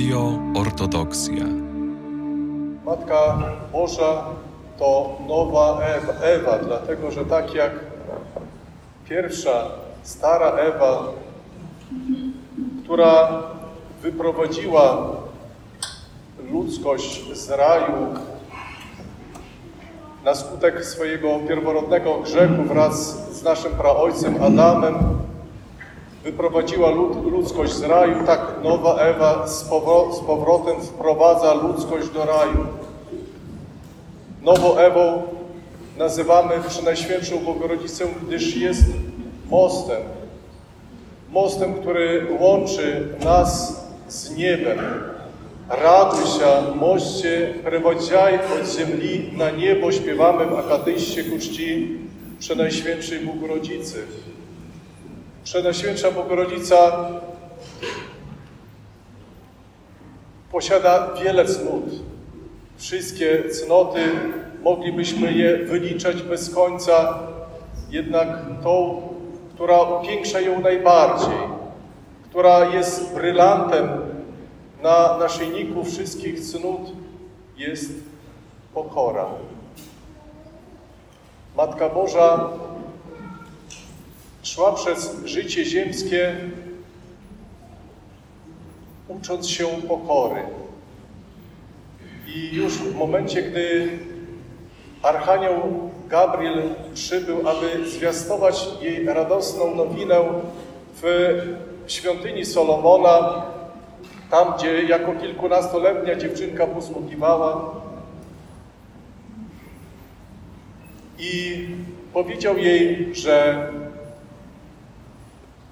Radio Ortodoksja. Matka Boża to nowa Ewa, dlatego że tak jak pierwsza, stara Ewa, która wyprowadziła ludzkość z raju na skutek swojego pierworodnego grzechu wraz z naszym praojcem Adamem, wyprowadziła lud, ludzkość z raju, tak nowa Ewa z, powro, z powrotem wprowadza ludzkość do raju. Nową Ewą nazywamy Przenajświętszą Bogorodzicę, gdyż jest mostem. Mostem, który łączy nas z niebem. Raduj się, moście, prewodziaj od ziemi na niebo, śpiewamy w akadyście ku czci Przenajświętszej Bogorodzicy. Przenajświętsza Bogorodzica posiada wiele cnót. Wszystkie cnoty moglibyśmy je wyliczać bez końca, jednak tą, która upiększa ją najbardziej, która jest brylantem na naszyjniku wszystkich cnót, jest pokora. Matka Boża szła przez życie ziemskie, ucząc się pokory. I już w momencie, gdy Archanioł Gabriel przybył, aby zwiastować jej radosną nowinę w świątyni Solomona, tam, gdzie jako kilkunastoletnia dziewczynka posługiwała, i powiedział jej, że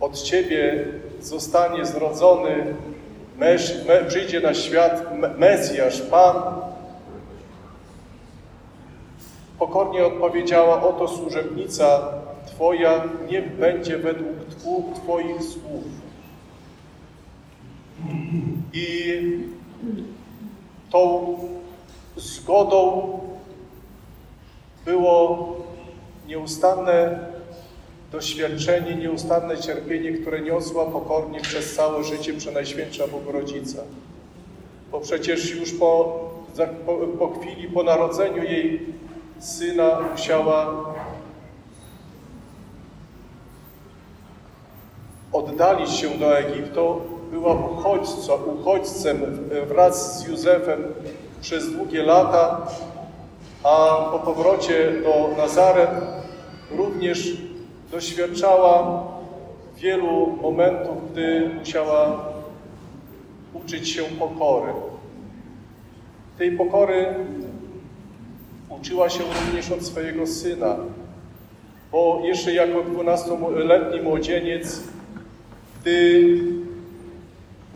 od Ciebie zostanie zrodzony, mesz, me, przyjdzie na świat me, Mesjasz, Pan. Pokornie odpowiedziała, oto służebnica Twoja, niech będzie według Twoich słów. I tą zgodą było nieustanne doświadczenie, nieustanne cierpienie, które niosła pokornie przez całe życie Przenajświętsza Bogorodzica. Bo przecież już po, po, po chwili, po narodzeniu jej syna musiała oddalić się do Egiptu, była uchodźco, uchodźcem wraz z Józefem przez długie lata, a po powrocie do Nazaret również doświadczała wielu momentów, gdy musiała uczyć się pokory. Tej pokory uczyła się również od swojego syna, bo jeszcze jako dwunastoletni młodzieniec, gdy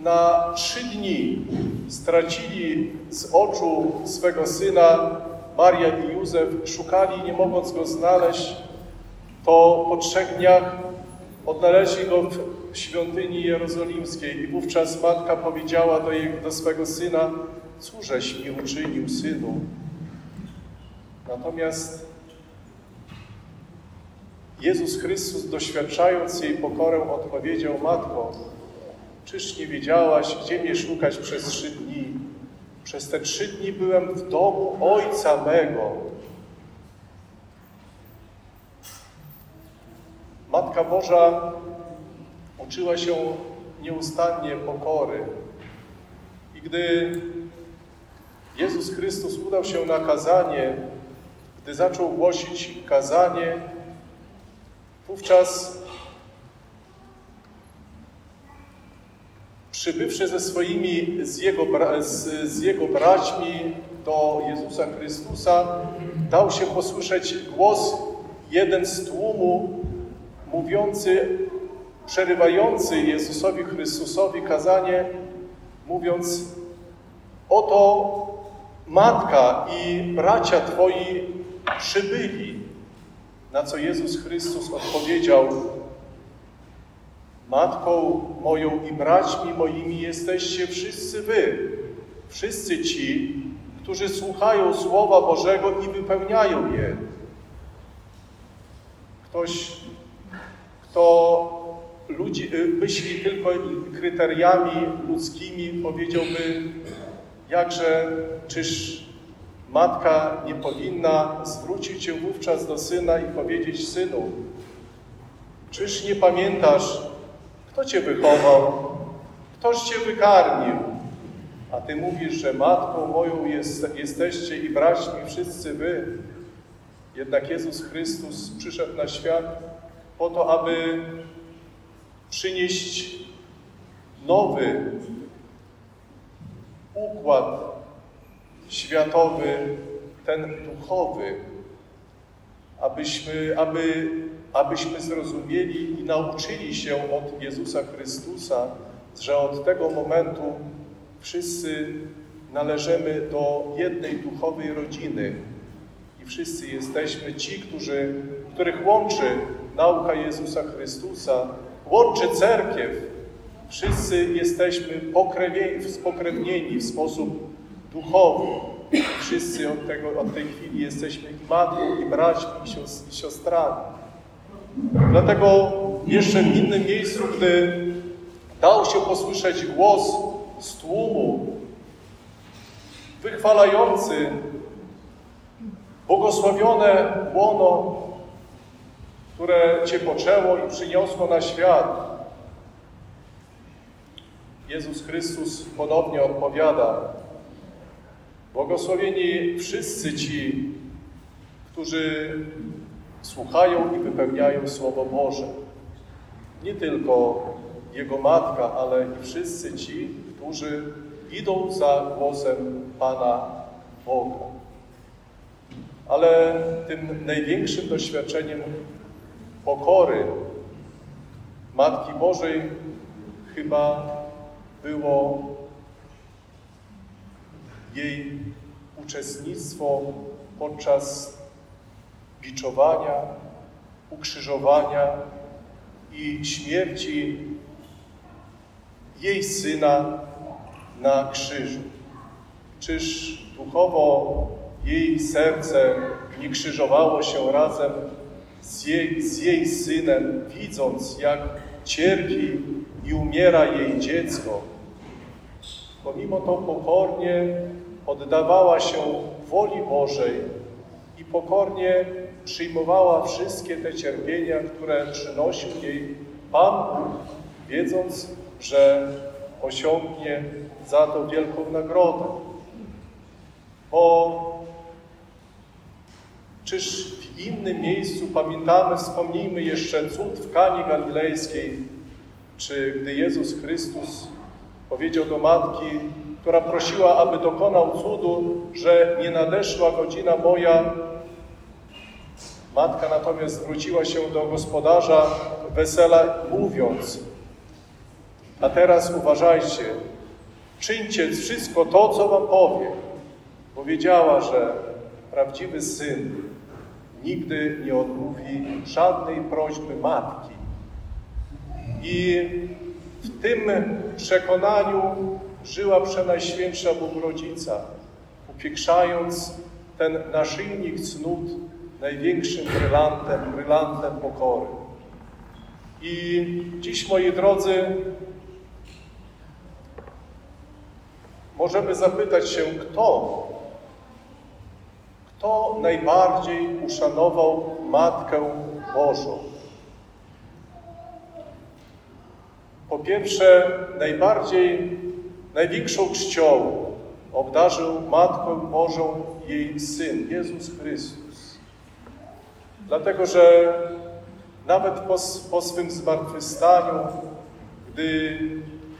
na trzy dni stracili z oczu swego syna, Maria i Józef szukali, nie mogąc go znaleźć, to po trzech dniach odnaleźli go w świątyni jerozolimskiej i wówczas matka powiedziała do, jej, do swego syna, cóżeś mi uczynił, synu? Natomiast Jezus Chrystus, doświadczając jej pokorę, odpowiedział, Matko, czyż nie wiedziałaś, gdzie mnie szukać przez trzy dni? Przez te trzy dni byłem w domu Ojca mego. Matka Boża uczyła się nieustannie pokory. I gdy Jezus Chrystus udał się na kazanie, gdy zaczął głosić kazanie, wówczas przybywszy ze swoimi, z jego, z, z jego braćmi do Jezusa Chrystusa, dał się posłyszeć głos jeden z tłumu, mówiący, przerywający Jezusowi Chrystusowi kazanie, mówiąc, oto matka i bracia Twoi przybyli. Na co Jezus Chrystus odpowiedział, Matką moją i braćmi moimi jesteście wszyscy wy, wszyscy ci, którzy słuchają Słowa Bożego i wypełniają je. Ktoś, kto ludzi, y, myśli tylko kryteriami ludzkimi, powiedziałby, jakże, czyż matka nie powinna zwrócić się wówczas do syna i powiedzieć, synu, czyż nie pamiętasz, kto cię wychował, ktoś cię wykarmił, a ty mówisz, że matką moją jest, jesteście i braćmi wszyscy wy. Jednak Jezus Chrystus przyszedł na świat po to, aby przynieść nowy układ światowy, ten duchowy, abyśmy, aby, abyśmy zrozumieli i nauczyli się od Jezusa Chrystusa, że od tego momentu wszyscy należymy do jednej duchowej rodziny. I wszyscy jesteśmy ci, którzy, których łączy nauka Jezusa Chrystusa, łączy cerkiew. Wszyscy jesteśmy spokrewnieni w sposób duchowy. Wszyscy od, tego, od tej chwili jesteśmy i matką, i braćmi, i siostrami. Dlatego jeszcze w innym miejscu, gdy dał się posłyszeć głos z tłumu, wychwalający błogosławione łono, które Cię poczęło i przyniosło na świat. Jezus Chrystus ponownie odpowiada, błogosławieni wszyscy ci, którzy słuchają i wypełniają Słowo Boże. Nie tylko Jego Matka, ale i wszyscy ci, którzy idą za głosem Pana Boga. Ale tym największym doświadczeniem pokory Matki Bożej chyba było jej uczestnictwo podczas biczowania, ukrzyżowania i śmierci jej syna na krzyżu. Czyż duchowo jej serce nie krzyżowało się razem z jej, z jej synem, widząc, jak cierpi i umiera jej dziecko? Pomimo to pokornie oddawała się woli Bożej i pokornie przyjmowała wszystkie te cierpienia, które przynosił jej Pan wiedząc, że osiągnie za to wielką nagrodę. Bo czyż w innym miejscu pamiętamy, wspomnijmy jeszcze cud w Kanie Galilejskiej, czy gdy Jezus Chrystus powiedział do matki, która prosiła, aby dokonał cudu, że nie nadeszła godzina moja. Matka natomiast zwróciła się do gospodarza wesela, mówiąc, a teraz uważajcie, czyńcie wszystko to, co wam powie. Powiedziała, że prawdziwy syn nigdy nie odmówi żadnej prośby matki. I w tym przekonaniu żyła Przenajświętsza Bogorodzica, upiększając ten naszyjnik cnót największym brylantem, brylantem pokory. I dziś, moi drodzy, możemy zapytać się, kto, kto najbardziej uszanował Matkę Bożą. Po pierwsze, najbardziej, największą czcią obdarzył Matką Bożą jej Syn, Jezus Chrystus. Dlatego, że nawet po, po swym zmartwychwstaniu, gdy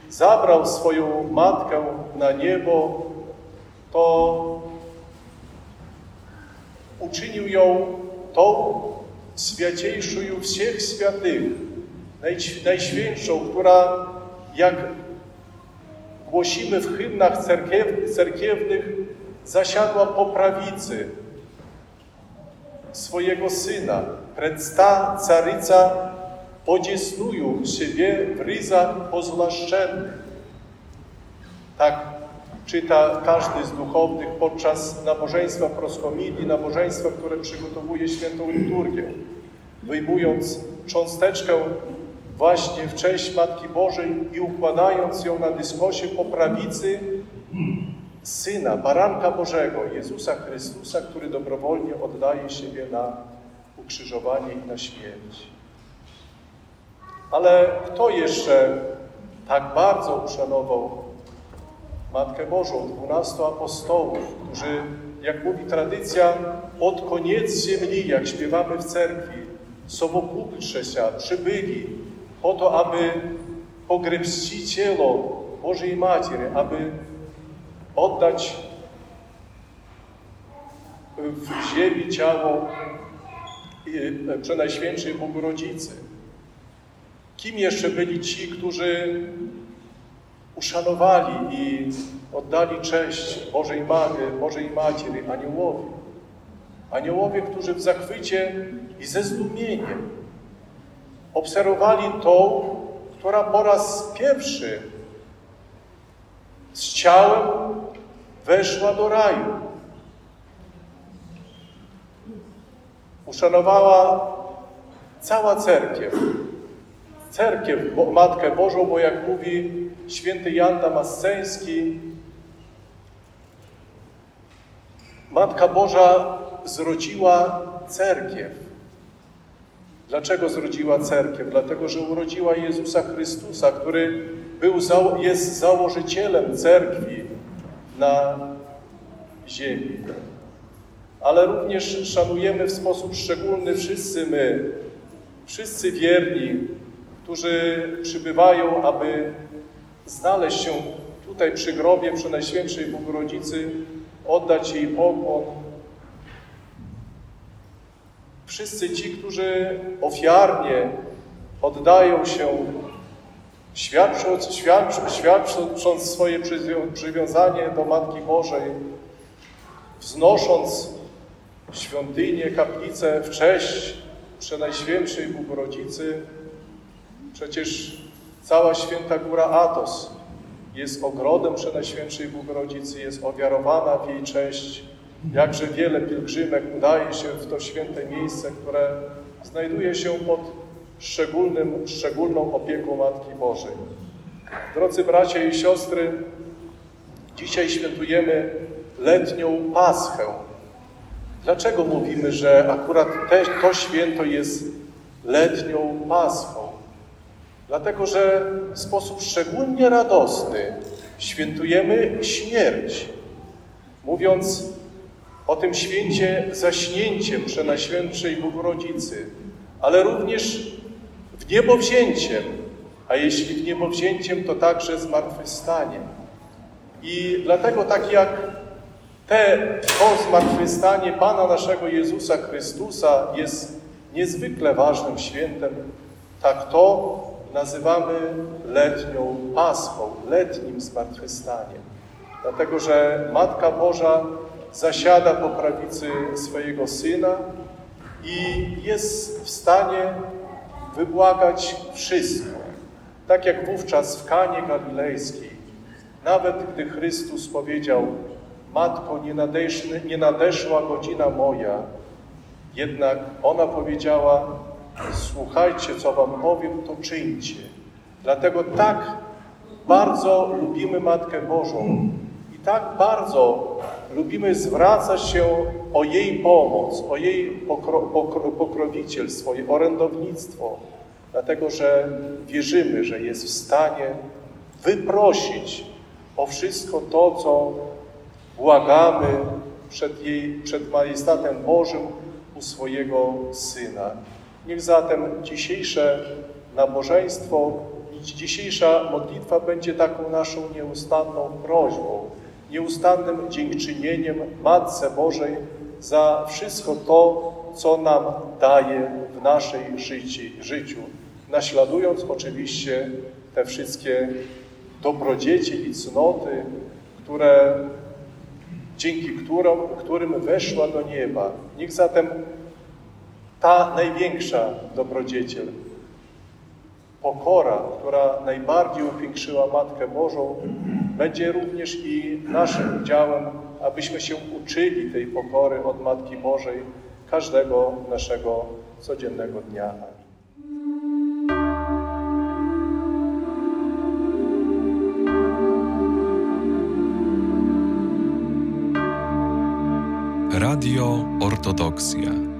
zabrał swoją matkę na niebo, to uczynił ją tą święciejszą wszystkich świętych, najświętszą, która, jak głosimy w hymnach cerkiew, cerkiewnych, zasiadła po prawicy swojego syna. Pred ta caryca podziesnują siebie w ryzach pozłaszczennych. Tak czyta każdy z duchownych podczas nabożeństwa proschomilii, nabożeństwa, które przygotowuje świętą liturgię. Wyjmując cząsteczkę właśnie w cześć Matki Bożej i układając ją na dyskosie po prawicy Syna, Baranka Bożego, Jezusa Chrystusa, który dobrowolnie oddaje siebie na ukrzyżowanie i na śmierć. Ale kto jeszcze tak bardzo uszanował Matkę Bożą, dwunastu apostołów, którzy, jak mówi tradycja, od koniec ziemni, jak śpiewamy w cerkwi, sowokutrze się przybyli po to, aby pogrebści ciało Bożej Matry, aby oddać w ziemi ciało y, Przenajświętszej Bogorodzicy. Kim jeszcze byli ci, którzy uszanowali i oddali cześć Bożej Magy, Bożej Matiery, Aniołowi. Aniołowie, którzy w zachwycie i ze zdumieniem obserwowali tą, która po raz pierwszy z ciałem weszła do raju. Uszanowała cała cerkiew. Cerkiew, Matkę Bożą, bo jak mówi święty Jan Damasceński, Matka Boża zrodziła cerkiew. Dlaczego zrodziła cerkiew? Dlatego, że urodziła Jezusa Chrystusa, który był, jest założycielem cerkwi na ziemi. Ale również szanujemy w sposób szczególny wszyscy my, wszyscy wierni, którzy przybywają, aby znaleźć się tutaj przy grobie przy Najświętszej Bogorodzicy, oddać jej pokłon. Wszyscy ci, którzy ofiarnie oddają się, świadcząc, świadcząc, świadcząc swoje przywiązanie do Matki Bożej, wznosząc świątynię, kaplicę w cześć Przenajświętszej Bogorodzicy. Przecież cała święta góra Atos jest ogrodem Przenajświętszej Bogorodzicy, jest owiarowana w jej cześć. Jakże wiele pielgrzymek udaje się w to święte miejsce, które znajduje się pod szczególnym, szczególną opieką Matki Bożej. Drodzy bracia i siostry, dzisiaj świętujemy letnią Paschę. Dlaczego mówimy, że akurat te, to święto jest letnią Paschą? Dlatego, że w sposób szczególnie radosny świętujemy śmierć, mówiąc o tym święcie zaśnięciem Przenajświętszej Bogorodzicy, ale również w niebowzięciem, a jeśli w niebowzięciem, to także zmartwychwstaniem. I dlatego tak jak te, to zmartwychwstanie Pana naszego Jezusa Chrystusa jest niezwykle ważnym świętem, tak to nazywamy letnią Paschą, letnim zmartwychwstaniem. Dlatego, że Matka Boża zasiada po prawicy swojego Syna i jest w stanie wybłagać wszystko. Tak jak wówczas w Kanie Galilejskiej, nawet gdy Chrystus powiedział Matko, nie, nadeszła, nie nadeszła godzina moja, jednak ona powiedziała słuchajcie, co wam powiem, to czyńcie. Dlatego tak bardzo lubimy Matkę Bożą i tak bardzo lubimy zwracać się o jej pomoc, o jej pokro, pokro, pokrowicielstwo, jej orędownictwo, dlatego że wierzymy, że jest w stanie wyprosić o wszystko to, co błagamy przed, jej, przed majestatem Bożym u swojego Syna. Niech zatem dzisiejsze nabożeństwo, dzisiejsza modlitwa będzie taką naszą nieustanną prośbą, nieustannym dziękczynieniem Matce Bożej za wszystko to, co nam daje w naszej życiu, naśladując oczywiście te wszystkie dobrodzieci i cnoty, które, dzięki którym, którym weszła do nieba. Niech zatem ta największa dobrodzieciel. Pokora, która najbardziej upiększyła Matkę Bożą, będzie również i naszym udziałem, abyśmy się uczyli tej pokory od Matki Bożej każdego naszego codziennego dnia. Radio Ortodoksja.